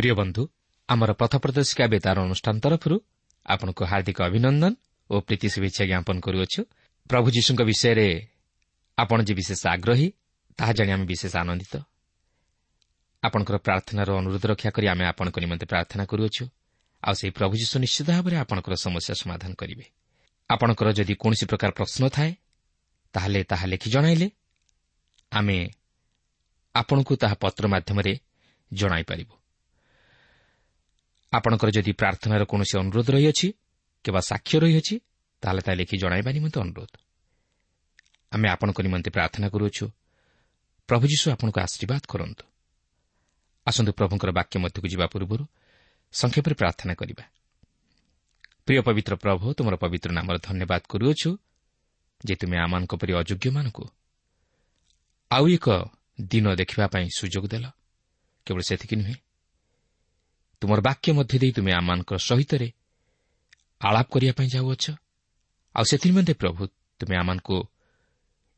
প্রিয় বন্ধু আমার পথপ্রদর্শিকা বেতার অনুষ্ঠান তরফর আপনার হার্দিক অভিনন্দন ও প্রীতি শুভেচ্ছা জ্ঞাপন করুছু প্রভু যীশু বিষয় আপনার যে বিশেষ আগ্রহী তাহা জাঁ আমি বিশেষ আনন্দিত আপনার প্রার্থনার অনুরোধ রক্ষা করে আমি আপনার নিমন্তে প্রার্থনা করুছু সেই প্রভু যীশু নিশ্চিত ভাবে আপনার সমস্যা সমাধান করবে আপনার যদি কৌশি প্রকার প্রশ্ন থাকে তাহলে তাহা লেখি জনাইলে আমি আপনার তাহা পত্র মাধ্যমে জনাইপারিবু ଆପଣଙ୍କର ଯଦି ପ୍ରାର୍ଥନାର କୌଣସି ଅନୁରୋଧ ରହିଅଛି କିମ୍ବା ସାକ୍ଷ୍ୟ ରହିଅଛି ତାହେଲେ ତାହା ଲେଖି ଜଣାଇବା ନିମନ୍ତେ ଅନୁରୋଧ। ଆମେ ଆପଣଙ୍କ ନିମନ୍ତେ ପ୍ରାର୍ଥନା କରୁଅଛୁ। ପ୍ରଭୁ ଯୀଶୁ ଆପଣଙ୍କୁ ଆଶୀର୍ବାଦ କରନ୍ତୁ। ଆସନ୍ତୁ ପ୍ରଭୁଙ୍କର ବାକ୍ୟ ମଧ୍ୟକୁ ଯିବା ପୂର୍ବରୁ ସଂକ୍ଷେପରେ ପ୍ରାର୍ଥନା କରିବା। ପ୍ରିୟ ପବିତ୍ର ପ୍ରଭୁ ତୁମର ପବିତ୍ର ନାମର ଧନ୍ୟବାଦ କରୁଅଛୁ ଯେ ତୁମେ ଆମମାନଙ୍କ ପରି ଅଯୋଗ୍ୟମାନଙ୍କୁ ଆଉ ଏକ ଦିନ ଦେଖିବା ପାଇଁ ସୁଯୋଗ ଦେଲ। କେବଳ ସେତିକି ନୁହେଁ ତୁମର ବାକ୍ୟ ମଧ୍ୟ ଦେଇ ତୁମେ ଆମମାନଙ୍କ ସହିତରେ ଆଳାପ କରିବା ପାଇଁ ଯାଉଅଛ। ଆଉ ସେଥିନିମନ୍ତେ ପ୍ରଭୁ ତୁମେ ଆମମାନଙ୍କୁ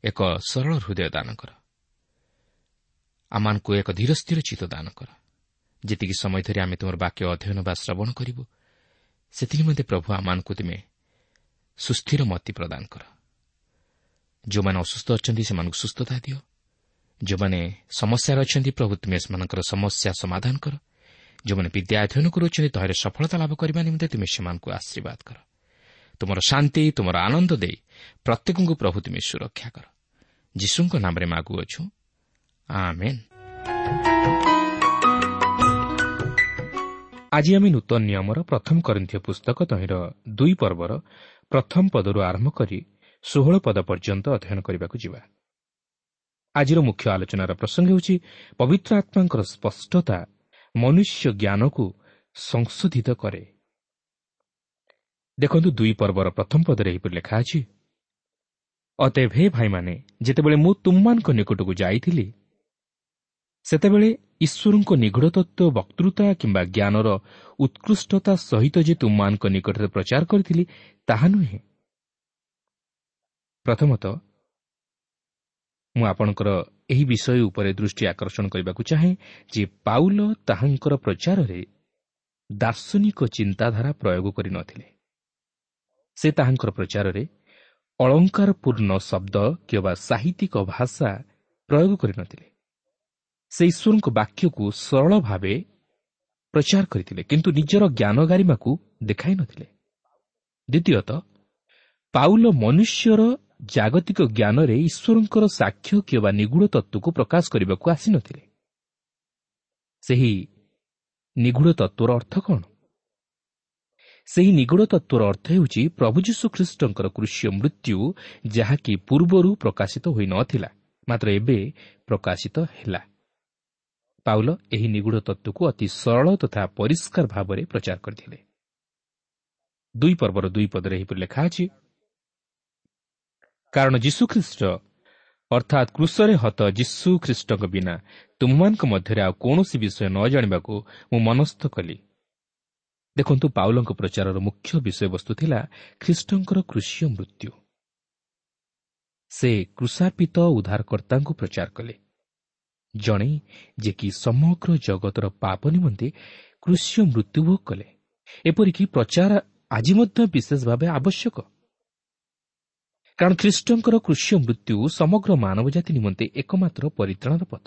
ଏକ ସରଳ ହୃଦୟ ଦାନ କର। ଆମମାନଙ୍କୁ ଏକ ଧୀର ସ୍ଥିର ଚିତ୍ତ ଦାନ କର। ଯେତିକି ସମୟ ଧରି ଆମେ ତୁମର ବାକ୍ୟ ଅଧ୍ୟୟନ ବା ଶ୍ରବଣ କରିବୁ ସେଥିନିମନ୍ତେ ପ୍ରଭୁ ଆମମାନଙ୍କୁ ତୁମେ ସୁସ୍ଥିର ମତି ପ୍ରଦାନ କର। ଯେଉଁମାନେ ଅସୁସ୍ଥ ଅଛନ୍ତି ସେମାନଙ୍କୁ ସୁସ୍ଥତା ଦିଅ। ଯେଉଁମାନେ ସମସ୍ୟାରେ ଅଛନ୍ତି ପ୍ରଭୁ ତୁମେ ସେମାନଙ୍କର ସମସ୍ୟା ସମାଧାନ କର। ଯେଉଁମାନେ ବିଦ୍ୟା ଅଧ୍ୟୟନ କରୁଅଛନ୍ତି ତହିଁରେ ସଫଳତା ଲାଭ କରିବା ନିମନ୍ତେ ତୁମେ ସେମାନଙ୍କୁ ଆଶୀର୍ବାଦ କର। ତୁମର ଶାନ୍ତି ତୁମର ଆନନ୍ଦ ଦେଇ ପ୍ରତ୍ୟେକଙ୍କୁ ପ୍ରଭୁ ତୁମେ ସୁରକ୍ଷା କର। ଯୀଶୁଙ୍କ ନାମରେ ମାଗୁଅଛୁ ଆଜି ଆମେ ନୂତନ ନିୟମର ପ୍ରଥମ କରିନ୍ଥୀୟ ପୁସ୍ତକ ତହିଁର ଦୁଇ ପର୍ବର ପ୍ରଥମ ପଦରୁ ଆରମ୍ଭ କରି ଷୋହଳ ପଦ ପର୍ଯ୍ୟନ୍ତ ଅଧ୍ୟୟନ କରିବାକୁ ଯିବା। ଆଜିର ମୁଖ୍ୟ ଆଲୋଚନାର ପ୍ରସଙ୍ଗ ହେଉଛି ପବିତ୍ର ଆତ୍ମାଙ୍କର ସ୍ପଷ୍ଟତା ମନୁଷ୍ୟ ଜ୍ଞାନକୁ ସଂଶୋଧିତ କରେ। ଦେଖନ୍ତୁ ଦୁଇ ପର୍ବର ପ୍ରଥମ ପଦରେ ଏହିପରି ଲେଖା ଅଛି ଅତେଭ ହେ ଭାଇମାନେ ଯେତେବେଳେ ମୁଁ ତୁମମାନଙ୍କ ନିକଟକୁ ଯାଇଥିଲି ସେତେବେଳେ ଈଶ୍ୱରଙ୍କ ନିଘଢ଼ ତତ୍ତ୍ୱ ବକ୍ତୃତା କିମ୍ବା ଜ୍ଞାନର ଉତ୍କୃଷ୍ଟତା ସହିତ ଯେ ତୁମମାନଙ୍କ ନିକଟରେ ପ୍ରଚାର କରିଥିଲି ତାହା ନୁହେଁ। ପ୍ରଥମତଃ ମୁଁ ଆପଣଙ୍କର ଏହି ବିଷୟ ଉପରେ ଦୃଷ୍ଟି ଆକର୍ଷଣ କରିବାକୁ ଚାହେଁ ଯେ ପାଉଲ ତାହାଙ୍କର ପ୍ରଚାରରେ ଦାର୍ଶନିକ ଚିନ୍ତାଧାରା ପ୍ରୟୋଗ କରିନଥିଲେ ସେ ତାହାଙ୍କର ପ୍ରଚାରରେ ଅଳଙ୍କାରପୂର୍ଣ୍ଣ ଶବ୍ଦ କିମ୍ବା ସାହିତ୍ୟିକ ଭାଷା ପ୍ରୟୋଗ କରିନଥିଲେ ସେ ଈଶ୍ୱରଙ୍କ ବାକ୍ୟକୁ ସରଳ ଭାବେ ପ୍ରଚାର କରିଥିଲେ କିନ୍ତୁ ନିଜର ଜ୍ଞାନ ଗାରିମାକୁ ଦେଖାଇ ନଥିଲେ। ଦ୍ୱିତୀୟତଃ ପାଉଲ ମନୁଷ୍ୟର ଜାଗତିକ ଜ୍ଞାନରେ ଈଶ୍ୱରଙ୍କର ସାକ୍ଷ୍ୟ କିମ୍ବା ନିଗୁଢ଼ ତତ୍ତ୍ୱକୁ ପ୍ରକାଶ କରିବାକୁ ଆସିନଥିଲେ। ସେହି ନିଗୁଢ଼ ତତ୍ତ୍ୱର ଅର୍ଥ କ'ଣ? ସେହି ନିଗୁଢ଼ ତତ୍ତ୍ୱର ଅର୍ଥ ହେଉଛି ପ୍ରଭୁ ଯୀଶୁ ଖ୍ରୀଷ୍ଟଙ୍କର କୃଷ୍ୟ ମୃତ୍ୟୁ ଯାହାକି ପୂର୍ବରୁ ପ୍ରକାଶିତ ହୋଇନଥିଲା ମାତ୍ର ଏବେ ପ୍ରକାଶିତ ହେଲା। ପାଉଲ ଏହି ନିଗୁଢ଼ ତତ୍ତ୍ୱକୁ ଅତି ସରଳ ତଥା ପରିଷ୍କାର ଭାବରେ ପ୍ରଚାର କରିଥିଲେ। ଦୁଇ ପର୍ବର ଦୁଇ ପଦରେ ଏହିପରି ଲେଖା ଅଛି କାରଣ ଯୀଶୁଖ୍ରୀଷ୍ଟ ଅର୍ଥାତ୍ କୃଷରେ ହତ ଯୀଶୁ ଖ୍ରୀଷ୍ଟଙ୍କ ବିନା ତୁମମାନଙ୍କ ମଧ୍ୟରେ ଆଉ କୌଣସି ବିଷୟ ନ ଜାଣିବାକୁ ମୁଁ ମନସ୍ଥ କଲି। ଦେଖନ୍ତୁ ପାଉଲଙ୍କ ପ୍ରଚାରର ମୁଖ୍ୟ ବିଷୟବସ୍ତୁ ଥିଲା ଖ୍ରୀଷ୍ଟଙ୍କର କୃଷିୟ ମୃତ୍ୟୁ। ସେ କୃଷାର୍ପିତ ଉଦ୍ଧାରକର୍ତ୍ତାଙ୍କୁ ପ୍ରଚାର କଲେ। ଜଣେ ଯେ କି ସମଗ୍ର ଜଗତର ପାପ ନିମନ୍ତେ କୃଷିୟ ମୃତ୍ୟୁଭୋଗ କଲେ ଏପରିକି ପ୍ରଚାର ଆଜି ମଧ୍ୟ ବିଶେଷ ଭାବେ ଆବଶ୍ୟକ। କାରଣ ଖ୍ରୀଷ୍ଟଙ୍କର କୃଷ୍ୟ ମୃତ୍ୟୁ ସମଗ୍ର ମାନବ ଜାତି ନିମନ୍ତେ ଏକମାତ୍ର ପରିତ୍ରାଣର ପଥ।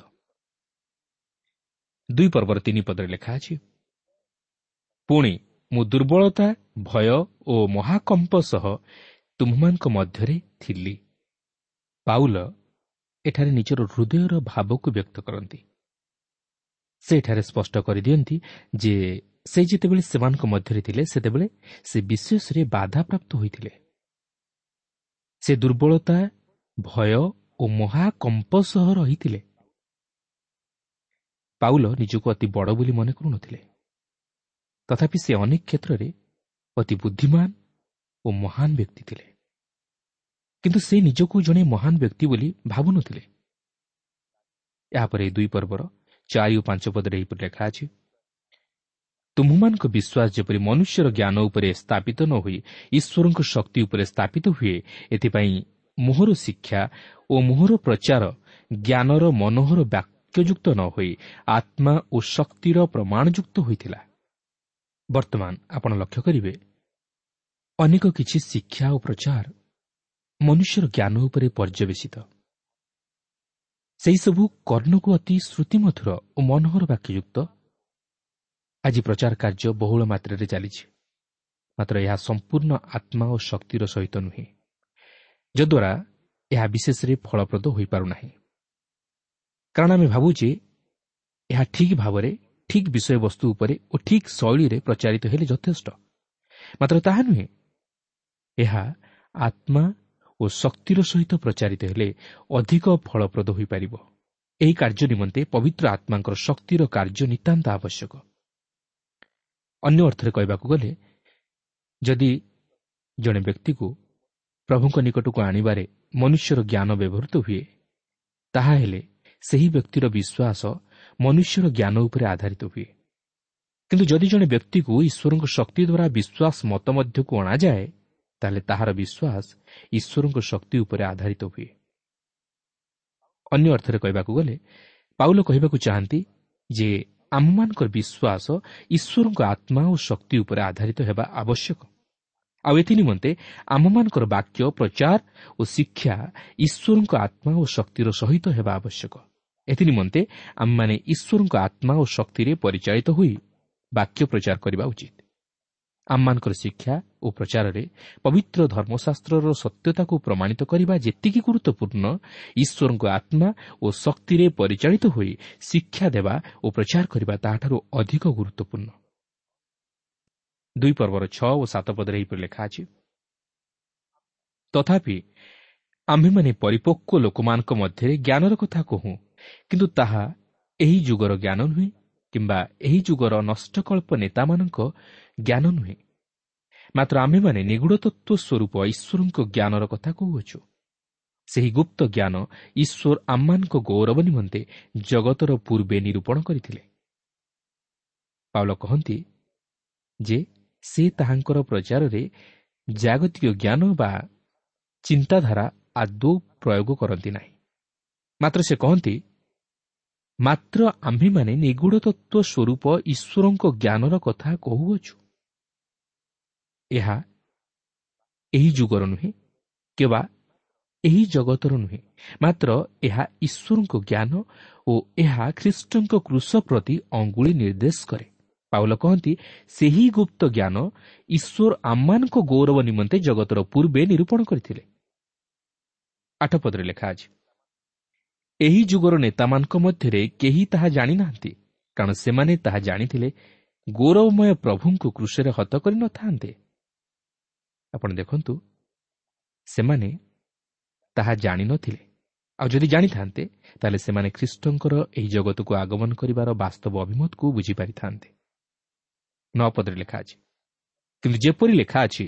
ଦୁଇ ପର୍ବର ତିନି ପଦରେ ଲେଖା ଅଛି ପୁଣି ମୁଁ ଦୁର୍ବଳତା ଭୟ ଓ ମହାକମ୍ପ ସହ ତୁମମାନଙ୍କ ମଧ୍ୟରେ ଥିଲି। ପାଉଲ ଏଠାରେ ନିଜର ହୃଦୟର ଭାବକୁ ବ୍ୟକ୍ତ କରନ୍ତି। ସେ ଏଠାରେ ସ୍ପଷ୍ଟ କରିଦିଅନ୍ତି ଯେ ସେ ଯେତେବେଳେ ସେମାନଙ୍କ ମଧ୍ୟରେ ଥିଲେ ସେତେବେଳେ ସେ ବିଶେଷରେ ବାଧାପ୍ରାପ୍ତ ହୋଇଥିଲେ। ସେ ଦୁର୍ବଳତା ଭୟ ଓ ମହାକମ୍ପ ସହ ରହିଥିଲେ। ପାଉଲ ନିଜକୁ ଅତି ବଡ଼ ବୋଲି ମନେ କରୁନଥିଲେ। ତଥାପି ସେ ଅନେକ କ୍ଷେତ୍ରରେ ଅତି ବୁଦ୍ଧିମାନ ଓ ମହାନ ବ୍ୟକ୍ତି ଥିଲେ। କିନ୍ତୁ ସେ ନିଜକୁ ଜଣେ ମହାନ ବ୍ୟକ୍ତି ବୋଲି ଭାବୁନଥିଲେ। ଏହାପରେ ଦୁଇ ପର୍ବର ଚାରି ଓ ପାଞ୍ଚ ପଦରେ ଏହିପରି ଲେଖା ଅଛି ତୁମମାନଙ୍କ ବିଶ୍ୱାସ ଯେପରି ମନୁଷ୍ୟର ଜ୍ଞାନ ଉପରେ ସ୍ଥାପିତ ନ ହୋଇ ଈଶ୍ୱରଙ୍କ ଶକ୍ତି ଉପରେ ସ୍ଥାପିତ ହୁଏ ଏଥିପାଇଁ ମୋହର ଶିକ୍ଷା ଓ ମୋହର ପ୍ରଚାର ଜ୍ଞାନର ମନୋହର ବାକ୍ୟଯୁକ୍ତ ନ ହୋଇ ଆତ୍ମା ଓ ଶକ୍ତିର ପ୍ରମାଣଯୁକ୍ତ ହୋଇଥିଲା। ବର୍ତ୍ତମାନ ଆପଣ ଲକ୍ଷ୍ୟ କରିବେ ଅନେକ କିଛି ଶିକ୍ଷା ଓ ପ୍ରଚାର ମନୁଷ୍ୟର ଜ୍ଞାନ ଉପରେ ପର୍ଯ୍ୟବେସିତ ସେହିସବୁ କର୍ଣ୍ଣକୁ ଅତି ଶ୍ରୁତିମଧୁର ଓ ମନୋହର ବାକ୍ୟଯୁକ୍ତ ଆଜି ପ୍ରଚାର କାର୍ଯ୍ୟ ବହୁଳ ମାତ୍ରାରେ ଚାଲିଛି। ମାତ୍ର ଏହା ସମ୍ପୂର୍ଣ୍ଣ ଆତ୍ମା ଓ ଶକ୍ତିର ସହିତ ନୁହେଁ। ଯଦ୍ୱାରା ଏହା ବିଶେଷରେ ଫଳପ୍ରଦ ହୋଇପାରୁନାହିଁ। କାରଣ ଆମେ ଭାବୁଛେ ଏହା ଠିକ୍ ଭାବରେ ଠିକ୍ ବିଷୟବସ୍ତୁ ଉପରେ ଓ ଠିକ୍ ଶୈଳୀରେ ପ୍ରଚାରିତ ହେଲେ ଯଥେଷ୍ଟ। ମାତ୍ର ତାହା ନୁହେଁ ଏହା ଆତ୍ମା ଓ ଶକ୍ତିର ସହିତ ପ୍ରଚାରିତ ହେଲେ ଅଧିକ ଫଳପ୍ରଦ ହୋଇପାରିବ। ଏହି କାର୍ଯ୍ୟ ନିମନ୍ତେ ପବିତ୍ର ଆତ୍ମାଙ୍କର ଶକ୍ତିର କାର୍ଯ୍ୟ ନିତାନ୍ତ ଆବଶ୍ୟକ। ଅନ୍ୟ ଅର୍ଥରେ କହିବାକୁ ଗଲେ ଯଦି ଜଣେ ବ୍ୟକ୍ତିକୁ ପ୍ରଭୁଙ୍କ ନିକଟକୁ ଆଣିବାରେ ମନୁଷ୍ୟର ଜ୍ଞାନ ବ୍ୟବହୃତ ହୁଏ ତାହାହେଲେ ସେହି ବ୍ୟକ୍ତିର ବିଶ୍ୱାସ ମନୁଷ୍ୟର ଜ୍ଞାନ ଉପରେ ଆଧାରିତ ହୁଏ। କିନ୍ତୁ ଯଦି ଜଣେ ବ୍ୟକ୍ତିକୁ ଈଶ୍ୱରଙ୍କ ଶକ୍ତି ଦ୍ୱାରା ବିଶ୍ୱାସ ମତ ମଧ୍ୟକୁ ଅଣାଯାଏ ତାହେଲେ ତାହାର ବିଶ୍ୱାସ ଈଶ୍ୱରଙ୍କ ଶକ୍ତି ଉପରେ ଆଧାରିତ ହୁଏ। ଅନ୍ୟ ଅର୍ଥରେ କହିବାକୁ ଗଲେ ପାଉଲ କହିବାକୁ ଚାହାନ୍ତି ଯେ ଆମମାନଙ୍କର ବିଶ୍ୱାସ ଈଶ୍ୱରଙ୍କ ଆତ୍ମା ଓ ଶକ୍ତି ଉପରେ ଆଧାରିତ ହେବା ଆବଶ୍ୟକ। ଆଉ ଏଥି ନିମନ୍ତେ ଆମମାନଙ୍କର ବାକ୍ୟ ପ୍ରଚାର ଓ ଶିକ୍ଷା ଈଶ୍ୱରଙ୍କ ଆତ୍ମା ଓ ଶକ୍ତିର ସହିତ ହେବା ଆବଶ୍ୟକ। ଏଥି ନିମନ୍ତେ ଆମମାନେ ଈଶ୍ୱରଙ୍କ ଆତ୍ମା ଓ ଶକ୍ତିରେ ପରିଚାଳିତ ହୋଇ ବାକ୍ୟ ପ୍ରଚାର କରିବା ଉଚିତ। ଆମମାନଙ୍କର ଶିକ୍ଷା ଓ ପ୍ରଚାରରେ ପବିତ୍ର ଧର୍ମଶାସ୍ତ୍ରର ସତ୍ୟତାକୁ ପ୍ରମାଣିତ କରିବା ଯେତିକି ଗୁରୁତ୍ୱପୂର୍ଣ୍ଣ ଈଶ୍ୱରଙ୍କ ଆତ୍ମା ଓ ଶକ୍ତିରେ ପରିଚାଳିତ ହୋଇ ଶିକ୍ଷା ଦେବା ଓ ପ୍ରଚାର କରିବା ତାହାଠାରୁ ଅଧିକ ଗୁରୁତ୍ୱପୂର୍ଣ୍ଣ। ଦୁଇ ପର୍ବର ଛଅ ଓ ସାତ ପଦରେ ଏହିପରି ଲେଖା ଅଛି ତଥାପି ଆମ୍ଭେମାନେ ପରିପକ୍ୱ ଲୋକମାନଙ୍କ ମଧ୍ୟରେ ଜ୍ଞାନର କଥା କହୁଁ କିନ୍ତୁ ତାହା ଏହି ଯୁଗର ଜ୍ଞାନ ନୁହେଁ କିମ୍ବା ଏହି ଯୁଗର ନଷ୍ଟକଳ୍ପ ନେତାମାନଙ୍କ ଜ୍ଞାନ ନୁହେଁ ମାତ୍ର ଆମ୍ଭେମାନେ ନିଗୁଢ଼ତତ୍ତ୍ୱ ସ୍ୱରୂପ ଈଶ୍ୱରଙ୍କ ଜ୍ଞାନର କଥା କହୁଅଛୁ। ସେହି ଗୁପ୍ତ ଜ୍ଞାନ ଈଶ୍ୱର ଆମମାନଙ୍କ ଗୌରବ ନିମନ୍ତେ ଜଗତର ପୂର୍ବେ ନିରୂପଣ କରିଥିଲେ। ପାଉଲ କହନ୍ତି ଯେ ସେ ତାହାଙ୍କର ପ୍ରଚାରରେ ଜାଗତିକ ଜ୍ଞାନ ବା ଚିନ୍ତାଧାରା ଆଦୌ ପ୍ରୟୋଗ କରନ୍ତି ନାହିଁ। ମାତ୍ର ସେ କହନ୍ତି ମାତ୍ର ଆମ୍ଭେମାନେ ନିଗୁଢ଼ ତତ୍ତ୍ୱ ସ୍ୱରୂପ ଈଶ୍ୱରଙ୍କ ଜ୍ଞାନର କଥା କହୁଅଛୁ। ଏହା ଏହି ଯୁଗର ନୁହେଁ କିମ୍ବା ଏହି ଜଗତର ନୁହେଁ। ମାତ୍ର ଏହା ଈଶ୍ୱରଙ୍କ ଜ୍ଞାନ ଓ ଏହା ଖ୍ରୀଷ୍ଟଙ୍କ କୃଷ ପ୍ରତି ଅଙ୍ଗୁଳି ନିର୍ଦ୍ଦେଶ କରେ। ପାଉଲ କହନ୍ତି ସେହି ଗୁପ୍ତ ଜ୍ଞାନ ଈଶ୍ୱର ଆମମାନଙ୍କ ଗୌରବ ନିମନ୍ତେ ଜଗତର ପୂର୍ବେ ନିରୂପଣ କରିଥିଲେ। ଆଠ ପଦରେ ଲେଖା ଅଛି ଏହି ଯୁଗର ନେତାମାନଙ୍କ ମଧ୍ୟରେ କେହି ତାହା ଜାଣିନାହାନ୍ତି କାରଣ ସେମାନେ ତାହା ଜାଣିଥିଲେ ଗୌରବମୟ ପ୍ରଭୁଙ୍କୁ କୃଷରେ ହତ କରିନଥାନ୍ତେ ଆପଣ ଦେଖନ୍ତୁ ସେମାନେ ତାହା ଜାଣିନଥିଲେ ଆଉ ଯଦି ଜାଣିଥାନ୍ତେ ତାହେଲେ ସେମାନେ ଖ୍ରୀଷ୍ଟଙ୍କର ଏହି ଜଗତକୁ ଆଗମନ କରିବାର ବାସ୍ତବ ଅଭିମତକୁ ବୁଝିପାରିଥାନ୍ତେ। ନଅ ପଦରେ ଲେଖା ଅଛି କିନ୍ତୁ ଯେପରି ଲେଖା ଅଛି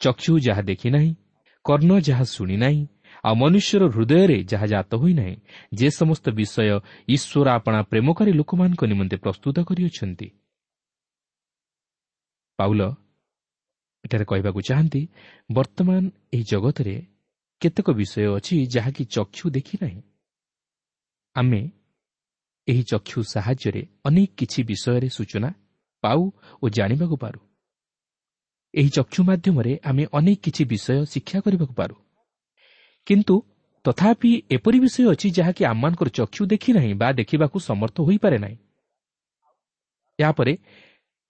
ଚକ୍ଷୁ ଯାହା ଦେଖିନାହିଁ କର୍ଣ୍ଣ ଯାହା ଶୁଣିନାହିଁ ଆଉ ମନୁଷ୍ୟର ହୃଦୟରେ ଯାହା ଜାତ ହୋଇନାହିଁ ଯେ ସମସ୍ତ ବିଷୟ ଈଶ୍ୱର ଆପଣା ପ୍ରେମକାରୀ ଲୋକମାନଙ୍କ ନିମନ୍ତେ ପ୍ରସ୍ତୁତ କରିଅଛନ୍ତି ପାଉଲ ଏଠାରେ କହିବାକୁ ଚାହାନ୍ତି ବର୍ତ୍ତମାନ ଏହି ଜଗତରେ କେତେକ ବିଷୟ ଅଛି ଯାହାକି ଚକ୍ଷୁ ଦେଖିନାହିଁ ଆମେ ଏହି ଚକ୍ଷୁ ସାହାଯ୍ୟରେ ଅନେକ କିଛି ବିଷୟରେ ସୂଚନା ପାଉ ଓ ଜାଣିବାକୁ ପାରୁ। ଏହି ଚକ୍ଷୁ ମାଧ୍ୟମରେ ଆମେ ଅନେକ କିଛି ବିଷୟ ଶିକ୍ଷା କରିବାକୁ ପାରୁ। କିନ୍ତୁ ତଥାପି ଏପରି ବିଷୟ ଅଛି ଯାହାକି ଆମମାନଙ୍କର ଚକ୍ଷୁ ଦେଖିନାହିଁ ବା ଦେଖିବାକୁ ସମର୍ଥ ହୋଇପାରେ ନାହିଁ। ଏହାପରେ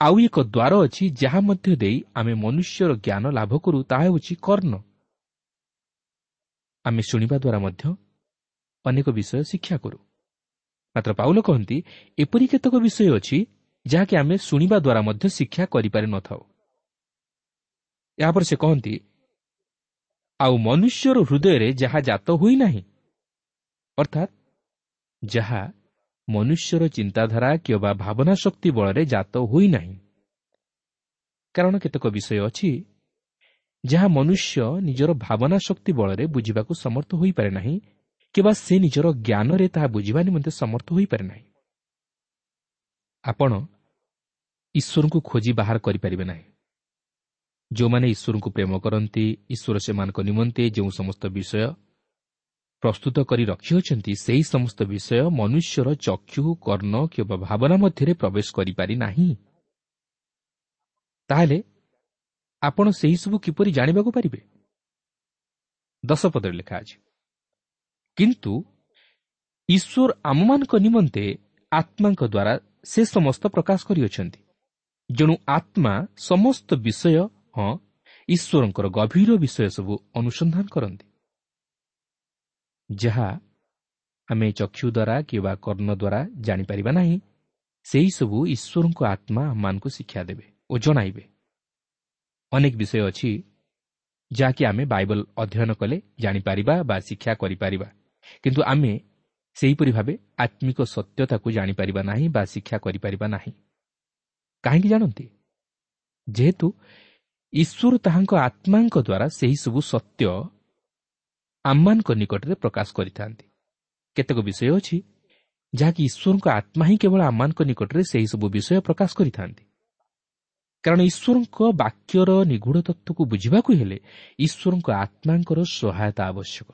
ଆଉ ଏକ ଦ୍ୱାର ଅଛି ଯାହା ମଧ୍ୟ ଦେଇ ଆମେ ମନୁଷ୍ୟର ଜ୍ଞାନ ଲାଭ କରୁ ତାହା ହେଉଛି କର୍ଣ୍ଣ। ଆମେ ଶୁଣିବା ଦ୍ୱାରା ମଧ୍ୟ ଅନେକ ବିଷୟ ଶିକ୍ଷା କରୁ। ମାତ୍ର ପାଉଲ କହନ୍ତି ଏପରି କେତେକ ବିଷୟ ଅଛି ଯାହାକି ଆମେ ଶୁଣିବା ଦ୍ୱାରା ମଧ୍ୟ ଶିକ୍ଷା କରିପାରିନଥାଉ ଏହାପରେ ସେ କହନ୍ତି ଆଉ ମନୁଷ୍ୟର ହୃଦୟରେ ଯାହା ଜାତ ହୋଇନାହିଁ ଅର୍ଥାତ୍ ଯାହା ମନୁଷ୍ୟର ଚିନ୍ତାଧାରା କିମ୍ବା ଭାବନା ଶକ୍ତି ବଳରେ ଜାତ ହୋଇନାହିଁ କାରଣ କେତେକ ବିଷୟ ଅଛି ଯାହା ମନୁଷ୍ୟ ନିଜର ଭାବନା ଶକ୍ତି ବଳରେ ବୁଝିବାକୁ ସମର୍ଥ ହୋଇପାରେ ନାହିଁ କିମ୍ବା ସେ ନିଜର ଜ୍ଞାନରେ ତାହା ବୁଝିବା ନିମନ୍ତେ ସମର୍ଥ ହୋଇପାରେ ନାହିଁ। ଆପଣ ଈଶ୍ୱରଙ୍କୁ ଖୋଜି ବାହାର କରିପାରିବେ ନାହିଁ। ଯେଉଁମାନେ ଈଶ୍ୱରଙ୍କୁ ପ୍ରେମ କରନ୍ତି ଈଶ୍ୱର ସେମାନଙ୍କ ନିମନ୍ତେ ଯେଉଁ ସମସ୍ତ ବିଷୟ ପ୍ରସ୍ତୁତ କରି ରଖିଅଛନ୍ତି ସେହି ସମସ୍ତ ବିଷୟ ମନୁଷ୍ୟର ଚକ୍ଷୁ କର୍ଣ୍ଣ କିମ୍ବା ଭାବନା ମଧ୍ୟରେ ପ୍ରବେଶ କରିପାରି ନାହିଁ। ତାହେଲେ ଆପଣ ସେହିସବୁ କିପରି ଜାଣିବାକୁ ପାରିବେ? ଦଶ ପଦରେ ଲେଖା ଅଛି କିନ୍ତୁ ଈଶ୍ୱର ଆମମାନଙ୍କ ନିମନ୍ତେ ଆତ୍ମାଙ୍କ ଦ୍ୱାରା ସେ ସମସ୍ତ ପ୍ରକାଶ କରିଅଛନ୍ତି। ଯେଣୁ ଆତ୍ମା ସମସ୍ତ ବିଷୟ ହଁ ଈଶ୍ୱରଙ୍କର ଗଭୀର ବିଷୟ ସବୁ ଅନୁସନ୍ଧାନ କରନ୍ତି। ଯାହା ଆମେ ଚକ୍ଷୁ ଦ୍ୱାରା କିମ୍ବା କର୍ଣ୍ଣ ଦ୍ୱାରା ଜାଣିପାରିବା ନାହିଁ ସେହିସବୁ ଈଶ୍ୱରଙ୍କ ଆତ୍ମା ଆମମାନଙ୍କୁ ଶିକ୍ଷା ଦେବେ ଓ ଜଣାଇବେ। ଅନେକ ବିଷୟ ଅଛି ଯାହାକି ଆମେ ବାଇବଲ ଅଧ୍ୟୟନ କଲେ ଜାଣିପାରିବା ବା ଶିକ୍ଷା କରିପାରିବା। କିନ୍ତୁ ଆମେ ସେହିପରି ଭାବେ ଆତ୍ମିକ ସତ୍ୟତାକୁ ଜାଣିପାରିବା ନାହିଁ ବା ଶିକ୍ଷା କରିପାରିବା ନାହିଁ। କାହିଁକି ଜାଣନ୍ତି? ଯେହେତୁ ଈଶ୍ୱର ତାହାଙ୍କ ଆତ୍ମାଙ୍କ ଦ୍ୱାରା ସେହିସବୁ ସତ୍ୟ ଆମମାନଙ୍କ ନିକଟରେ ପ୍ରକାଶ କରିଥାନ୍ତି। କେତେକ ବିଷୟ ଅଛି ଯାହାକି ଈଶ୍ୱରଙ୍କ ଆତ୍ମା ହିଁ କେବଳ ଆମମାନଙ୍କ ନିକଟରେ ସେହିସବୁ ବିଷୟ ପ୍ରକାଶ କରିଥାନ୍ତି। କାରଣ ଈଶ୍ୱରଙ୍କ ବାକ୍ୟର ନିଗୁଢ଼ ତତ୍ତ୍ୱକୁ ବୁଝିବାକୁ ହେଲେ ଈଶ୍ୱରଙ୍କ ଆତ୍ମାଙ୍କର ସହାୟତା ଆବଶ୍ୟକ।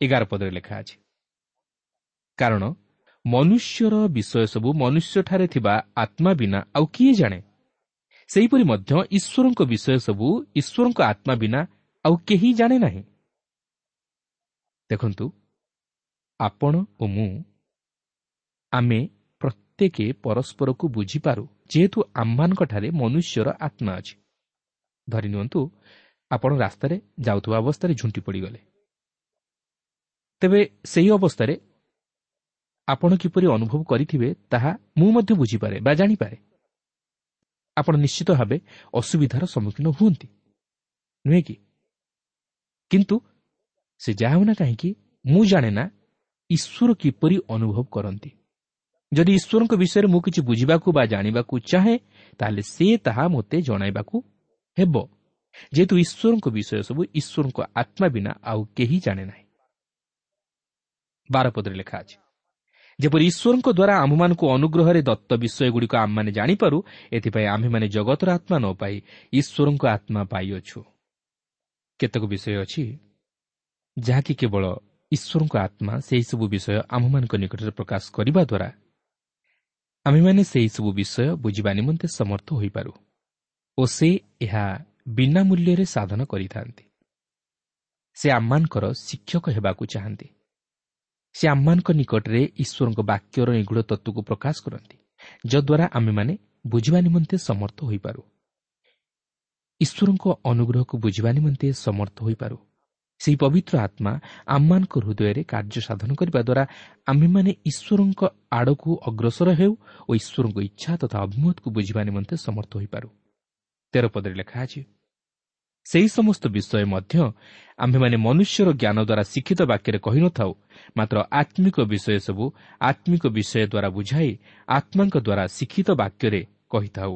ଏଗାର ପଦରେ ଲେଖା ଅଛି କାରଣ ମନୁଷ୍ୟର ବିଷୟ ସବୁ ମନୁଷ୍ୟଠାରେ ଥିବା ଆତ୍ମା ବିନା ଆଉ କିଏ ଜାଣେ? ସେହିପରି ମଧ୍ୟ ଈଶ୍ୱରଙ୍କ ବିଷୟ ସବୁ ଈଶ୍ୱରଙ୍କ ଆତ୍ମା ବିନା ଆଉ କେହି ଜାଣେ ନାହିଁ। ଦେଖନ୍ତୁ ଆପଣ ଓ ମୁଁ ଆମେ ପ୍ରତ୍ୟେକ ପରସ୍ପରକୁ ବୁଝିପାରୁ ଯେହେତୁ ଆମମାନଙ୍କଠାରେ ମନୁଷ୍ୟର ଆତ୍ମା ଅଛି। ଧରି ନିଅନ୍ତୁ ଆପଣ ରାସ୍ତାରେ ଯାଉଥିବା ଅବସ୍ଥାରେ ଝୁଣ୍ଟି ପଡ଼ିଗଲେ। ତେବେ ସେହି ଅବସ୍ଥାରେ ଆପଣ କିପରି ଅନୁଭବ କରିଥିବେ ତାହା ମୁଁ ମଧ୍ୟ ବୁଝିପାରେ ବା ଜାଣିପାରେ। ଆପଣ ନିଶ୍ଚିତ ଭାବେ ଅସୁବିଧାର ସମ୍ମୁଖୀନ ହୁଅନ୍ତି। ନୁହେଁ କି? କିନ୍ତୁ ସେ ଯାହା ହେଉନା କାହିଁକି ମୁଁ ଜାଣେ ନା ଈଶ୍ୱର କିପରି ଅନୁଭବ କରନ୍ତି। ଯଦି ଈଶ୍ୱରଙ୍କ ବିଷୟରେ ମୁଁ କିଛି ବୁଝିବାକୁ ବା ଜାଣିବାକୁ ଚାହେଁ ତାହେଲେ ସେ ତାହା ମୋତେ ଜଣାଇବାକୁ ହେବ। ଯେହେତୁ ଈଶ୍ୱରଙ୍କ ବିଷୟ ସବୁ ଈଶ୍ୱରଙ୍କ ଆତ୍ମା ବିନା ଆଉ କେହି ଜାଣେ ନାହିଁ। ବାରପଦରେ ଲେଖା ଅଛି ଯେପରି ଈଶ୍ୱରଙ୍କ ଦ୍ୱାରା ଆମ୍ଭମାନଙ୍କୁ ଅନୁଗ୍ରହରେ ଦତ୍ତ ବିଷୟଗୁଡ଼ିକ ଆମମାନେ ଜାଣିପାରୁ ଏଥିପାଇଁ ଆମ୍ଭେମାନେ ଜଗତର ଆତ୍ମା ନ ପାଇ ଈଶ୍ୱରଙ୍କ ଆତ୍ମା ପାଇଅଛୁ। କେତେକ ବିଷୟ ଅଛି ଯାହାକି କେବଳ ଈଶ୍ୱରଙ୍କ ଆତ୍ମା ସେହିସବୁ ବିଷୟ ଆମ୍ଭମାନଙ୍କ ନିକଟରେ ପ୍ରକାଶ କରିବା ଦ୍ୱାରା ଆମ୍ଭେମାନେ ସେହିସବୁ ବିଷୟ ବୁଝିବା ନିମନ୍ତେ ସମର୍ଥ ହୋଇପାରୁ ଓ ସେ ଏହା ବିନା ମୂଲ୍ୟରେ ସାଧନ କରିଥାନ୍ତି। ସେ ଆମମାନଙ୍କର ଶିକ୍ଷକ ହେବାକୁ ଚାହାନ୍ତି। ସେ ଆମମାନଙ୍କ ନିକଟରେ ଈଶ୍ୱରଙ୍କ ବାକ୍ୟର ନିଗୁଢ଼ ତତ୍ତ୍ୱକୁ ପ୍ରକାଶ କରନ୍ତି ଯଦ୍ୱାରା ଆମେମାନେ ବୁଝିବା ନିମନ୍ତେ ସମର୍ଥ ହୋଇପାରୁ। ଈଶ୍ୱରଙ୍କ ଅନୁଗ୍ରହକୁ ବୁଝିବା ନିମନ୍ତେ ସମର୍ଥ ହୋଇପାରୁ। ସେହି ପବିତ୍ର ଆତ୍ମା ଆମମାନଙ୍କ ହୃଦୟରେ କାର୍ଯ୍ୟ ସାଧନ କରିବା ଦ୍ୱାରା ଆମ୍ଭେମାନେ ଈଶ୍ୱରଙ୍କ ଆଡ଼କୁ ଅଗ୍ରସର ହେଉ ଓ ଈଶ୍ୱରଙ୍କ ଇଚ୍ଛା ତଥା ଅଭିମତକୁ ବୁଝିବା ନିମନ୍ତେ ସମର୍ଥ ହୋଇପାରୁ। ତେର ପଦରେ ଲେଖା ଅଛି ସେହି ସମସ୍ତ ବିଷୟ ମଧ୍ୟ ଆମ୍ଭେମାନେ ମନୁଷ୍ୟର ଜ୍ଞାନ ଦ୍ୱାରା ଶିକ୍ଷିତ ବାକ୍ୟରେ କହିନଥାଉ ମାତ୍ର ଆତ୍ମିକ ବିଷୟ ସବୁ ଆତ୍ମିକ ବିଷୟ ଦ୍ୱାରା ବୁଝାଇ ଆତ୍ମାଙ୍କ ଦ୍ୱାରା ଶିକ୍ଷିତ ବାକ୍ୟରେ କହିଥାଉ।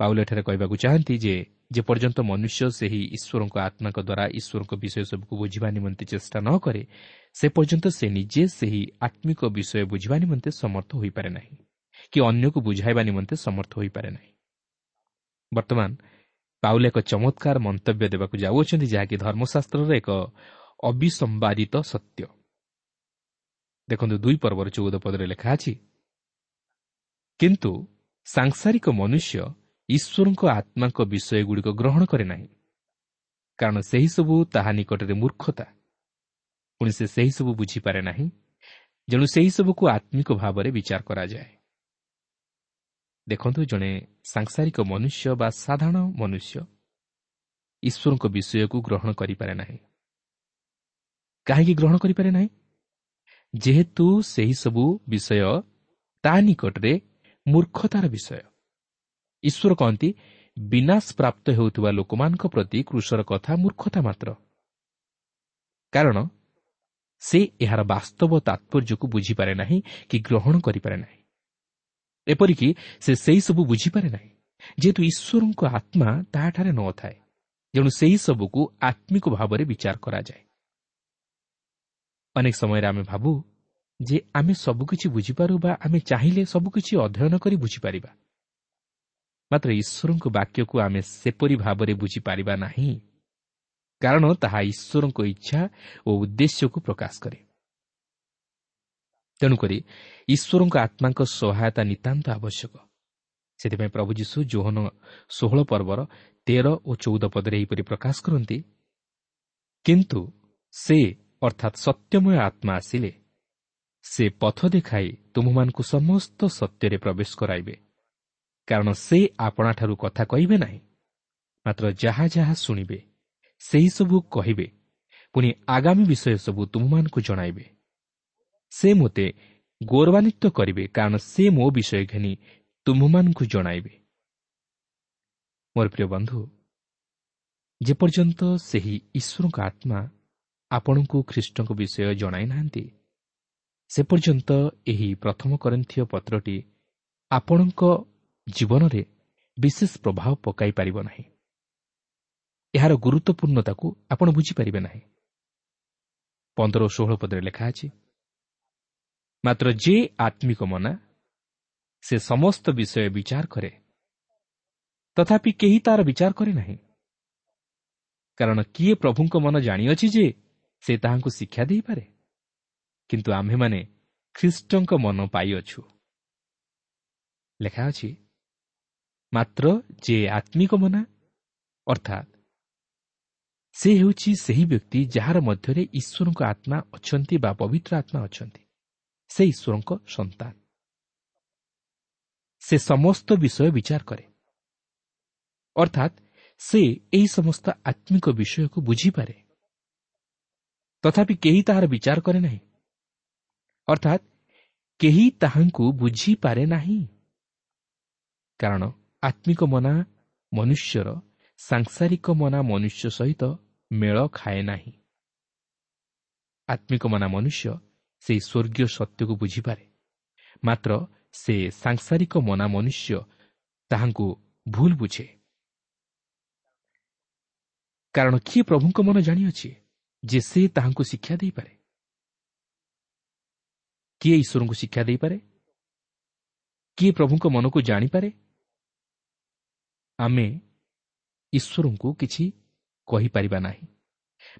ପାଉଲ ଏଠାରେ କହିବାକୁ ଚାହାନ୍ତି ଯେ ଯେପର୍ଯ୍ୟନ୍ତ ମନୁଷ୍ୟ ସେହି ଈଶ୍ୱରଙ୍କ ଆତ୍ମାଙ୍କ ଦ୍ୱାରା ଈଶ୍ୱରଙ୍କ ବିଷୟ ସବୁକୁ ବୁଝିବା ନିମନ୍ତେ ଚେଷ୍ଟା ନ କରେ ସେ ପର୍ଯ୍ୟନ୍ତ ସେ ନିଜେ ସେହି ଆତ୍ମିକ ବିଷୟ ବୁଝିବା ନିମନ୍ତେ ସମର୍ଥ ହୋଇପାରେ ନାହିଁ କି ଅନ୍ୟକୁ ବୁଝାଇବା ନିମନ୍ତେ ସମର୍ଥ ହୋଇପାରେ ନାହିଁ। ବର୍ତ୍ତମାନ ପାଉଲ ଏକ ଚମତ୍କାର ମନ୍ତବ୍ୟ ଦେବାକୁ ଯାଉଅଛନ୍ତି ଯାହାକି ଧର୍ମଶାସ୍ତ୍ରର ଏକ ଅବିସମ୍ବାଦିତ ସତ୍ୟ। ଦେଖନ୍ତୁ ଦୁଇ ପର୍ବର ଚଉଦ ପଦରେ ଲେଖା ଅଛି କିନ୍ତୁ ସାଂସାରିକ ମନୁଷ୍ୟ ଈଶ୍ୱରଙ୍କ ଆତ୍ମାଙ୍କ ବିଷୟଗୁଡ଼ିକ ଗ୍ରହଣ କରେ ନାହିଁ। କାରଣ ସେହିସବୁ ତାହା ନିକଟରେ ମୂର୍ଖତା। ପୁଣି ସେ ସେହିସବୁ ବୁଝିପାରେ ନାହିଁ ଯେଣୁ ସେହିସବୁକୁ ଆତ୍ମିକ ଭାବରେ ବିଚାର କରାଯାଏ। ଦେଖନ୍ତୁ ଜଣେ ସାଂସାରିକ ମନୁଷ୍ୟ ବା ସାଧାରଣ ମନୁଷ୍ୟ ଈଶ୍ୱରଙ୍କ ବିଷୟକୁ ଗ୍ରହଣ କରିପାରେ ନାହିଁ। କାହିଁକି ଗ୍ରହଣ କରିପାରେ ନାହିଁ? ଯେହେତୁ ସେହିସବୁ ବିଷୟ ତା ନିକଟରେ ମୂର୍ଖତାର ବିଷୟ। ଈଶ୍ୱର କହନ୍ତି ବିନାଶ ପ୍ରାପ୍ତ ହେଉଥିବା ଲୋକମାନଙ୍କ ପ୍ରତି କୃଷର କଥା ମୂର୍ଖତା ମାତ୍ର। କାରଣ ସେ ଏହାର ବାସ୍ତବ ତାତ୍ପର୍ଯ୍ୟକୁ ବୁଝିପାରେ ନାହିଁ କି ଗ୍ରହଣ କରିପାରେ ନାହିଁ। ଏପରିକି ସେ ସେହିସବୁ ବୁଝିପାରେ ନାହିଁ ଯେହେତୁ ଈଶ୍ୱରଙ୍କ ଆତ୍ମା ତାହାଠାରେ ନଥାଏ ତେଣୁ ସେହିସବୁକୁ ଆତ୍ମିକ ଭାବରେ ବିଚାର କରାଯାଏ। ଅନେକ ସମୟରେ ଆମେ ଭାବୁ ଯେ ଆମେ ସବୁକିଛି ବୁଝିପାରୁ ବା ଆମେ ଚାହିଁଲେ ସବୁକିଛି ଅଧ୍ୟୟନ କରି ବୁଝିପାରିବା। ମାତ୍ର ଈଶ୍ୱରଙ୍କ ବାକ୍ୟକୁ ଆମେ ସେପରି ଭାବରେ ବୁଝିପାରିବା ନାହିଁ। କାରଣ ତାହା ଈଶ୍ୱରଙ୍କ ଇଚ୍ଛା ଓ ଉଦ୍ଦେଶ୍ୟକୁ ପ୍ରକାଶ କରେ। ତେଣୁକରି ଈଶ୍ୱରଙ୍କ ଆତ୍ମାଙ୍କ ସହାୟତା ନିତାନ୍ତ ଆବଶ୍ୟକ। ସେଥିପାଇଁ ପ୍ରଭୁ ଯୀଶୁ ଜୋହନ ଷୋହଳ ପର୍ବର ତେର ଓ ଚଉଦ ପଦରେ ଏହିପରି ପ୍ରକାଶ କରନ୍ତି କିନ୍ତୁ ସେ ଅର୍ଥାତ୍ ସତ୍ୟମୟ ଆତ୍ମା ଆସିଲେ। ସେ ପଥ ଦେଖାଇ ତୁମମାନଙ୍କୁ ସମସ୍ତ ସତ୍ୟରେ ପ୍ରବେଶ କରାଇବେ। କାରଣ ସେ ଆପଣାଠାରୁ କଥା କହିବେ ନାହିଁ। ମାତ୍ର ଯାହା ଯାହା ଶୁଣିବେ ସେହିସବୁ କହିବେ। ପୁଣି ଆଗାମୀ ବିଷୟ ସବୁ ତୁମମାନଙ୍କୁ ଜଣାଇବେ। ସେ ମୋତେ ଗୌରବାନ୍ୱିତ କରିବେ କାରଣ ସେ ମୋ ବିଷୟ ଘେନି ତୁମମାନଙ୍କୁ ଜଣାଇବେ। ମୋର ପ୍ରିୟ ବନ୍ଧୁ ଯେପର୍ଯ୍ୟନ୍ତ ସେହି ଈଶ୍ୱରଙ୍କ ଆତ୍ମା ଆପଣଙ୍କୁ ଖ୍ରୀଷ୍ଟଙ୍କ ବିଷୟ ଜଣାଇ ନାହାନ୍ତି ସେ ପର୍ଯ୍ୟନ୍ତ ଏହି ପ୍ରଥମ କରନ୍ଥୀୟ ପତ୍ରଟି ଆପଣଙ୍କ ଜୀବନରେ ବିଶେଷ ପ୍ରଭାବ ପକାଇ ପାରିବ ନାହିଁ। ଏହାର ଗୁରୁତ୍ୱପୂର୍ଣ୍ଣତାକୁ ଆପଣ ବୁଝିପାରିବେ ନାହିଁ। ପନ୍ଦର ଓ ଷୋହଳ ପଦରେ ଲେଖା ଅଛି ମାତ୍ର ଯେ ଆତ୍ମିକ ମନା ସେ ସମସ୍ତ ବିଷୟ ବିଚାର କରେ ତଥାପି କେହି ତାର ବିଚାର କରେ ନାହିଁ। କାରଣ କିଏ ପ୍ରଭୁଙ୍କ ମନ ଜାଣିଅଛି ଯେ ସେ ତାହାଙ୍କୁ ଶିକ୍ଷା ଦେଇପାରେ? କିନ୍ତୁ ଆମ୍ଭେମାନେ ଖ୍ରୀଷ୍ଟଙ୍କ ମନ ପାଇଅଛୁ। ଲେଖା ଅଛି ମାତ୍ର ଯେ ଆତ୍ମିକ ମନା ଅର୍ଥାତ୍ ସେ ହେଉଛି ସେହି ବ୍ୟକ୍ତି ଯାହାର ମଧ୍ୟରେ ଈଶ୍ୱରଙ୍କ ଆତ୍ମା ଅଛନ୍ତି ବା ପବିତ୍ର ଆତ୍ମା ଅଛନ୍ତି ସେ ଈଶ୍ୱରଙ୍କ ସନ୍ତାନ ସେ ସମସ୍ତ ବିଷୟ ବିଚାର କରେ ଅର୍ଥାତ୍ ସେ ଏହି ସମସ୍ତ ଆତ୍ମିକ ବିଷୟକୁ ବୁଝିପାରେ ତଥାପି କେହି ତାହାର ବିଚାର କରେ ନାହିଁ ଅର୍ଥାତ୍ କେହି ତାହାଙ୍କୁ ବୁଝିପାରେ ନାହିଁ କାରଣ ଆତ୍ମିକ ମନା ମନୁଷ୍ୟର ସାଂସାରିକ ମନା ମନୁଷ୍ୟ ସହିତ ମେଳ ଖାଏ ନାହିଁ। ଆତ୍ମିକ ମନା ମନୁଷ୍ୟ ସେହି ସ୍ୱର୍ଗୀୟ ସତ୍ୟକୁ ବୁଝିପାରେ। ମାତ୍ର ସେ ସାଂସାରିକ ମନା ମନୁଷ୍ୟ ତାହାଙ୍କୁ ଭୁଲ ବୁଝେ। କାରଣ କିଏ ପ୍ରଭୁଙ୍କ ମନ ଜାଣିଅଛି ଯେ ସେ ତାହାଙ୍କୁ ଶିକ୍ଷା ଦେଇପାରେ? କିଏ ଈଶ୍ୱରଙ୍କୁ ଶିକ୍ଷା ଦେଇପାରେ? କିଏ ପ୍ରଭୁଙ୍କ ମନକୁ ଜାଣିପାରେ? ଆମେ ଈଶ୍ୱରଙ୍କୁ କିଛି କହିପାରିବା ନାହିଁ।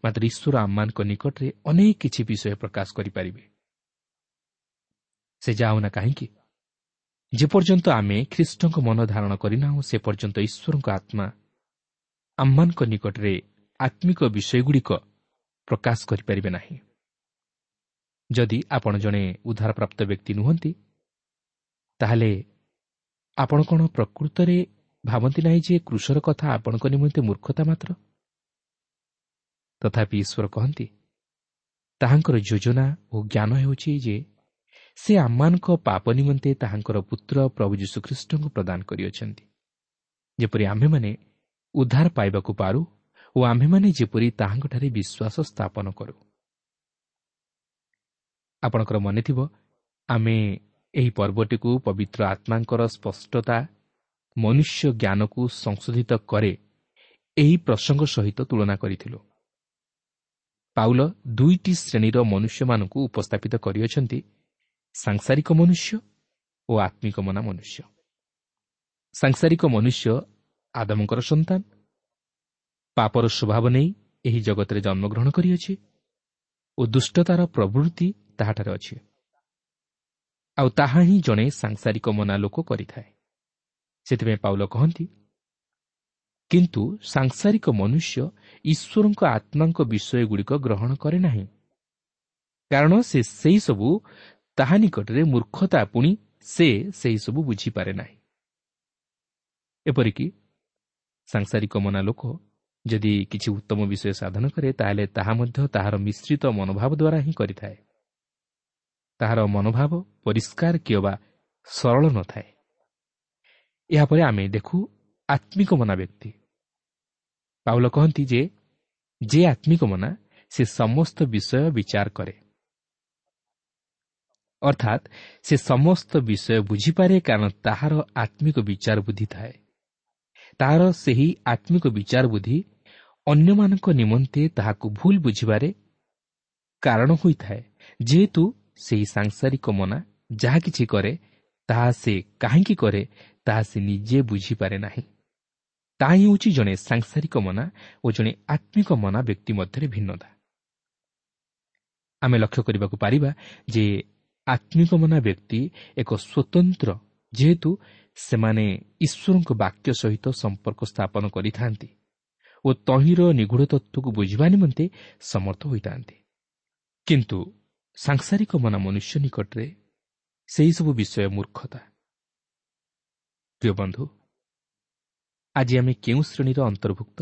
ମାତ୍ର ଈଶ୍ୱର ଆମମାନଙ୍କ ନିକଟରେ ଅନେକ କିଛି ବିଷୟ ପ୍ରକାଶ କରିପାରିବେ। ସେ ଯାଉନା କାହିଁକି? ଯେପର୍ଯ୍ୟନ୍ତ ଆମେ ଖ୍ରୀଷ୍ଟଙ୍କ ମନ ଧାରଣ କରିନାହୁଁ ସେ ପର୍ଯ୍ୟନ୍ତ ଈଶ୍ୱରଙ୍କ ଆତ୍ମା ଆମମାନଙ୍କ ନିକଟରେ ଆତ୍ମିକ ବିଷୟଗୁଡ଼ିକ ପ୍ରକାଶ କରିପାରିବେ ନାହିଁ। ଯଦି ଆପଣ ଜଣେ ଉଦ୍ଧାରପ୍ରାପ୍ତ ବ୍ୟକ୍ତି ନୁହନ୍ତି ତାହେଲେ ଆପଣ କ'ଣ ପ୍ରକୃତରେ ଭାବନ୍ତି ନାହିଁ ଯେ କୃଷର କଥା ଆପଣଙ୍କ ନିମନ୍ତେ ମୂର୍ଖତା ମାତ୍ର? ତଥାପି ଈଶ୍ୱର କହନ୍ତି ତାହାଙ୍କର ଯୋଜନା ଓ ଜ୍ଞାନ ହେଉଛି ଯେ ସେ ଆମମାନଙ୍କ ପାପ ନିମନ୍ତେ ତାହାଙ୍କର ପୁତ୍ର ପ୍ରଭୁ ଯୀଶୁଖ୍ରୀଷ୍ଟଙ୍କୁ ପ୍ରଦାନ କରିଅଛନ୍ତି। ଯେପରି ଆମ୍ଭେମାନେ ଉଦ୍ଧାର ପାଇବାକୁ ପାରୁ ଓ ଆମ୍ଭେମାନେ ଯେପରି ତାହାଙ୍କଠାରେ ବିଶ୍ୱାସ ସ୍ଥାପନ କରୁ। ଆପଣଙ୍କର ମନେଥିବ ଆମେ ଏହି ପର୍ବଟିକୁ ପବିତ୍ର ଆତ୍ମାଙ୍କର ସ୍ପଷ୍ଟତା ମନୁଷ୍ୟ ଜ୍ଞାନକୁ ସଂଶୋଧିତ କରେ ଏହି ପ୍ରସଙ୍ଗ ସହିତ ତୁଳନା କରିଥିଲୁ। ପାଉଲ ଦୁଇଟି ଶ୍ରେଣୀର ମନୁଷ୍ୟମାନଙ୍କୁ ଉପସ୍ଥାପିତ କରିଅଛନ୍ତି ସାଂସାରିକ ମନୁଷ୍ୟ ଓ ଆତ୍ମିକ ମନା ମନୁଷ୍ୟ। ସାଂସାରିକ ମନୁଷ୍ୟ ଆଦମଙ୍କର ସନ୍ତାନ ପାପର ସ୍ୱଭାବ ନେଇ ଏହି ଜଗତରେ ଜନ୍ମଗ୍ରହଣ କରିଅଛି ଓ ଦୁଷ୍ଟତାର ପ୍ରବୃତ୍ତି ତାହାଠାରେ ଅଛି। ଆଉ ତାହା ହିଁ ଜଣେ ସାଂସାରିକ ମନା ଲୋକ କରିଥାଏ। ସେଥିପାଇଁ ପାଉଲ କହନ୍ତି କିନ୍ତୁ ସାଂସାରିକ ମନୁଷ୍ୟ ଈଶ୍ୱରଙ୍କ ଆତ୍ମାଙ୍କ ବିଷୟଗୁଡ଼ିକ ଗ୍ରହଣ କରେ ନାହିଁ। କାରଣ ସେ ସେହିସବୁ ତାହା ନିକଟରେ ମୂର୍ଖତା ପୁଣି ସେ ସେହିସବୁ ବୁଝିପାରେ ନାହିଁ। ଏପରିକି ସାଂସାରିକ ମନା ଲୋକ ଯଦି କିଛି ଉତ୍ତମ ବିଷୟ ସାଧନ କରେ ତାହେଲେ ତାହା ମଧ୍ୟ ତାହାର ମିଶ୍ରିତ ମନୋଭାବ ଦ୍ୱାରା ହିଁ କରିଥାଏ। ତାହାର ମନୋଭାବ ପରିଷ୍କାର କିମ୍ବା ସରଳ ନଥାଏ। ଏହାପରେ ଆମେ ଦେଖୁ ଆତ୍ମିକ ମନା ବ୍ୟକ୍ତି। ପାଉଲ କହନ୍ତି ଯେ ଯେ ଆତ୍ମିକ ମନା ସେ ସମସ୍ତ ବିଷୟ ବିଚାର କରେ। ଅର୍ଥାତ୍ ସେ ସମସ୍ତ ବିଷୟ ବୁଝିପାରେ କାରଣ ତାହାର ଆତ୍ମିକ ବିଚାର ବୁଦ୍ଧି ଥାଏ। ତାହାର ସେହି ଆତ୍ମିକ ବିଚାର ବୁଦ୍ଧି ଅନ୍ୟମାନଙ୍କ ନିମନ୍ତେ ତାହାକୁ ଭୁଲ ବୁଝିବାରେ କାରଣ ହୋଇଥାଏ। ଯେହେତୁ ସେହି ସାଂସାରିକ ମନା ଯାହା କିଛି କରେ ତାହା ସେ କାହିଁକି କରେ ତାହା ସେ ନିଜେ ବୁଝିପାରେ ନାହିଁ। ତାହା ହିଁ ହେଉଛି ଜଣେ ସାଂସାରିକ ମନା ଓ ଜଣେ ଆତ୍ମିକ ମନା ବ୍ୟକ୍ତି ମଧ୍ୟରେ ଭିନ୍ନତା। ଆମେ ଲକ୍ଷ୍ୟ କରିବାକୁ ପାରିବା ଯେ ଆତ୍ମିକ ମନା ବ୍ୟକ୍ତି ଏକ ସ୍ୱତନ୍ତ୍ର ଯେହେତୁ ସେମାନେ ଈଶ୍ୱରଙ୍କ ବାକ୍ୟ ସହିତ ସମ୍ପର୍କ ସ୍ଥାପନ କରିଥାନ୍ତି ଓ ତହିଁର ନିଗୁଢ଼ ତତ୍ତ୍ୱକୁ ବୁଝିବା ନିମନ୍ତେ ସମର୍ଥ ହୋଇଥାନ୍ତି। କିନ୍ତୁ ସାଂସାରିକ ମନା ମନୁଷ୍ୟ ନିକଟରେ ସେହିସବୁ ବିଷୟ ମୂର୍ଖତା। ପ୍ରିୟ ବନ୍ଧୁ ଆଜି ଆମେ କେଉଁ ଶ୍ରେଣୀର ଅନ୍ତର୍ଭୁକ୍ତ?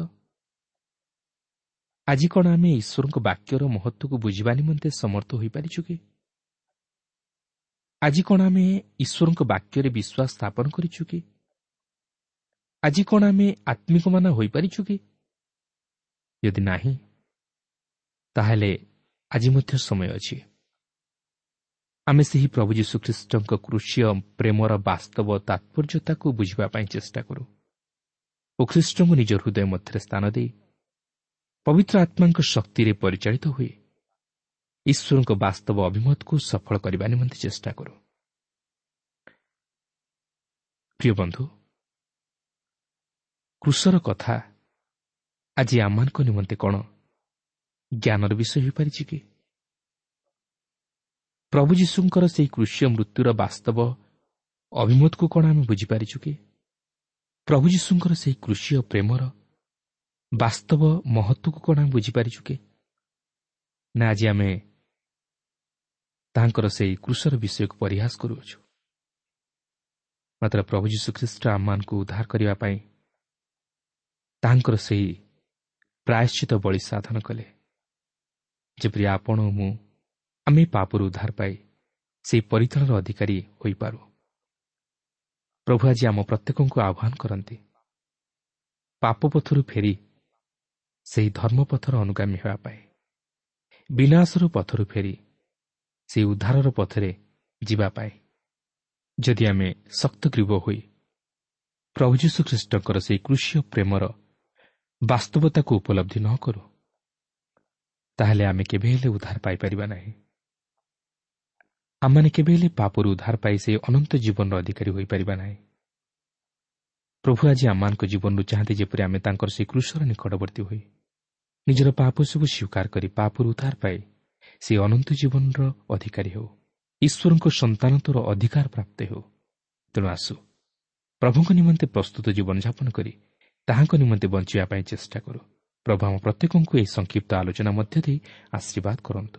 ଆଜି କ'ଣ ଆମେ ଈଶ୍ୱରଙ୍କ ବାକ୍ୟର ମହତ୍ଵକୁ ବୁଝିବା ନିମନ୍ତେ ସମର୍ଥ ହୋଇପାରିଛୁ କି? ଆଜି କ'ଣ ଆମେ ଈଶ୍ୱରଙ୍କ ବାକ୍ୟରେ ବିଶ୍ୱାସ ସ୍ଥାପନ କରିଛୁ କି? ଆଜି କ'ଣ ଆମେ ଆତ୍ମିକମାନ ହୋଇପାରିଛୁ କି? ଯଦି ନାହିଁ ତାହେଲେ ଆଜି ମଧ୍ୟ ସମୟ ଅଛି। ଆମେ ସେହି ପ୍ରଭୁ ଯୀଶୁଖ୍ରୀଷ୍ଟଙ୍କ କୃଷି ପ୍ରେମର ବାସ୍ତବ ତାତ୍ପର୍ଯ୍ୟତାକୁ ବୁଝିବା ପାଇଁ ଚେଷ୍ଟା କରୁ ଓ ଖ୍ରୀଷ୍ଟଙ୍କୁ ନିଜ ହୃଦୟ ମଧ୍ୟରେ ସ୍ଥାନ ଦେଇ ପବିତ୍ର ଆତ୍ମାଙ୍କ ଶକ୍ତିରେ ପରିଚାଳିତ ହୁଏ ଈଶ୍ୱରଙ୍କ ବାସ୍ତବ ଅଭିମତକୁ ସଫଳ କରିବା ନିମନ୍ତେ ଚେଷ୍ଟା କରୁ। ପ୍ରିୟ ବନ୍ଧୁ କୃଷର କଥା ଆଜି ଆମମାନଙ୍କ ନିମନ୍ତେ କ'ଣ? ଜ୍ଞାନର ବିଷୟ ହୋଇପାରିଛି କି? ପ୍ରଭୁ ଯୀଶୁଙ୍କର ସେହି କୃଷି ମୃତ୍ୟୁର ବାସ୍ତବ ଅଭିମତକୁ କ'ଣ ଆମେ ବୁଝିପାରିଛୁ କି? ପ୍ରଭୁ ଯୀଶୁଙ୍କର ସେହି କୃଷି ପ୍ରେମର ବାସ୍ତବ ମହତ୍ଵକୁ କ'ଣ ଆମେ ବୁଝିପାରିଛୁ କି? ନା ଆଜି ଆମେ ତାହାଙ୍କର ସେହି କୃଷର ବିଷୟକୁ ପରିହାସ କରୁଅଛୁ। ମାତ୍ର ପ୍ରଭୁ ଯୀଶୁଖ୍ରୀଷ୍ଟ ଆମମାନଙ୍କୁ ଉଦ୍ଧାର କରିବା ପାଇଁ ତାହାଙ୍କର ସେହି ପ୍ରାୟଶ୍ଚିତ ବଳି ସାଧନ କଲେ। ଯେପରି ଆପଣ ମୁଁ ଆମେ ପାପରୁ ଉଦ୍ଧାର ପାଇ ସେହି ପରିତାଣର ଅଧିକାରୀ ହୋଇପାରୁ। ପ୍ରଭୁ ଆଜି ଆମ ପ୍ରତ୍ୟେକଙ୍କୁ ଆହ୍ୱାନ କରନ୍ତି। ପାପ ପଥରୁ ଫେରି ସେହି ଧର୍ମପଥର ଅନୁଗାମୀ ହେବା ପାଇଁ। ବିନାଶର ପଥରୁ ଫେରି ସେହି ଉଦ୍ଧାରର ପଥରେ ଯିବା ପାଇଁ। ଯଦି ଆମେ ଶକ୍ତଗ୍ରୀବ ହୋଇ ପ୍ରଭୁ ଯୀଶୁଖ୍ରୀଷ୍ଟଙ୍କର ସେହି କୃଷି ପ୍ରେମର ବାସ୍ତବତାକୁ ଉପଲବ୍ଧି ନ କରୁ ତାହେଲେ ଆମେ କେବେ ହେଲେ ଉଦ୍ଧାର ପାଇପାରିବା ନାହିଁ। ଆମମାନେ କେବେ ହେଲେ ପାପରୁ ଉଦ୍ଧାର ପାଇ ସେହି ଅନନ୍ତ ଜୀବନର ଅଧିକାରୀ ହୋଇପାରିବା ନାହିଁ। ପ୍ରଭୁ ଆଜି ଆମମାନଙ୍କ ଜୀବନରୁ ଚାହାନ୍ତି ଯେପରି ଆମେ ତାଙ୍କର ସେହି କୃଷର ନିକଟବର୍ତ୍ତୀ ହୋଇ ନିଜର ପାପ ସବୁ ସ୍ୱୀକାର କରି ପାପରୁ ଉଦ୍ଧାର ପାଇ ସେ ଅନନ୍ତ ଜୀବନର ଅଧିକାରୀ ହେଉ। ଈଶ୍ୱରଙ୍କ ସନ୍ତାନତ୍ୱର ଅଧିକାର ପ୍ରାପ୍ତ ହେଉ। ତେଣୁ ଆସୁ। ପ୍ରଭୁଙ୍କ ନିମନ୍ତେ ପ୍ରସ୍ତୁତ ଜୀବନଯାପନ କରି ତାହାଙ୍କ ନିମନ୍ତେ ବଞ୍ଚିବା ପାଇଁ ଚେଷ୍ଟା କରୁ। ପ୍ରଭୁ ଆମ ପ୍ରତ୍ୟେକଙ୍କୁ ଏହି ସଂକ୍ଷିପ୍ତ ଆଲୋଚନା ମଧ୍ୟ ଦେଇ ଆଶୀର୍ବାଦ କରନ୍ତୁ।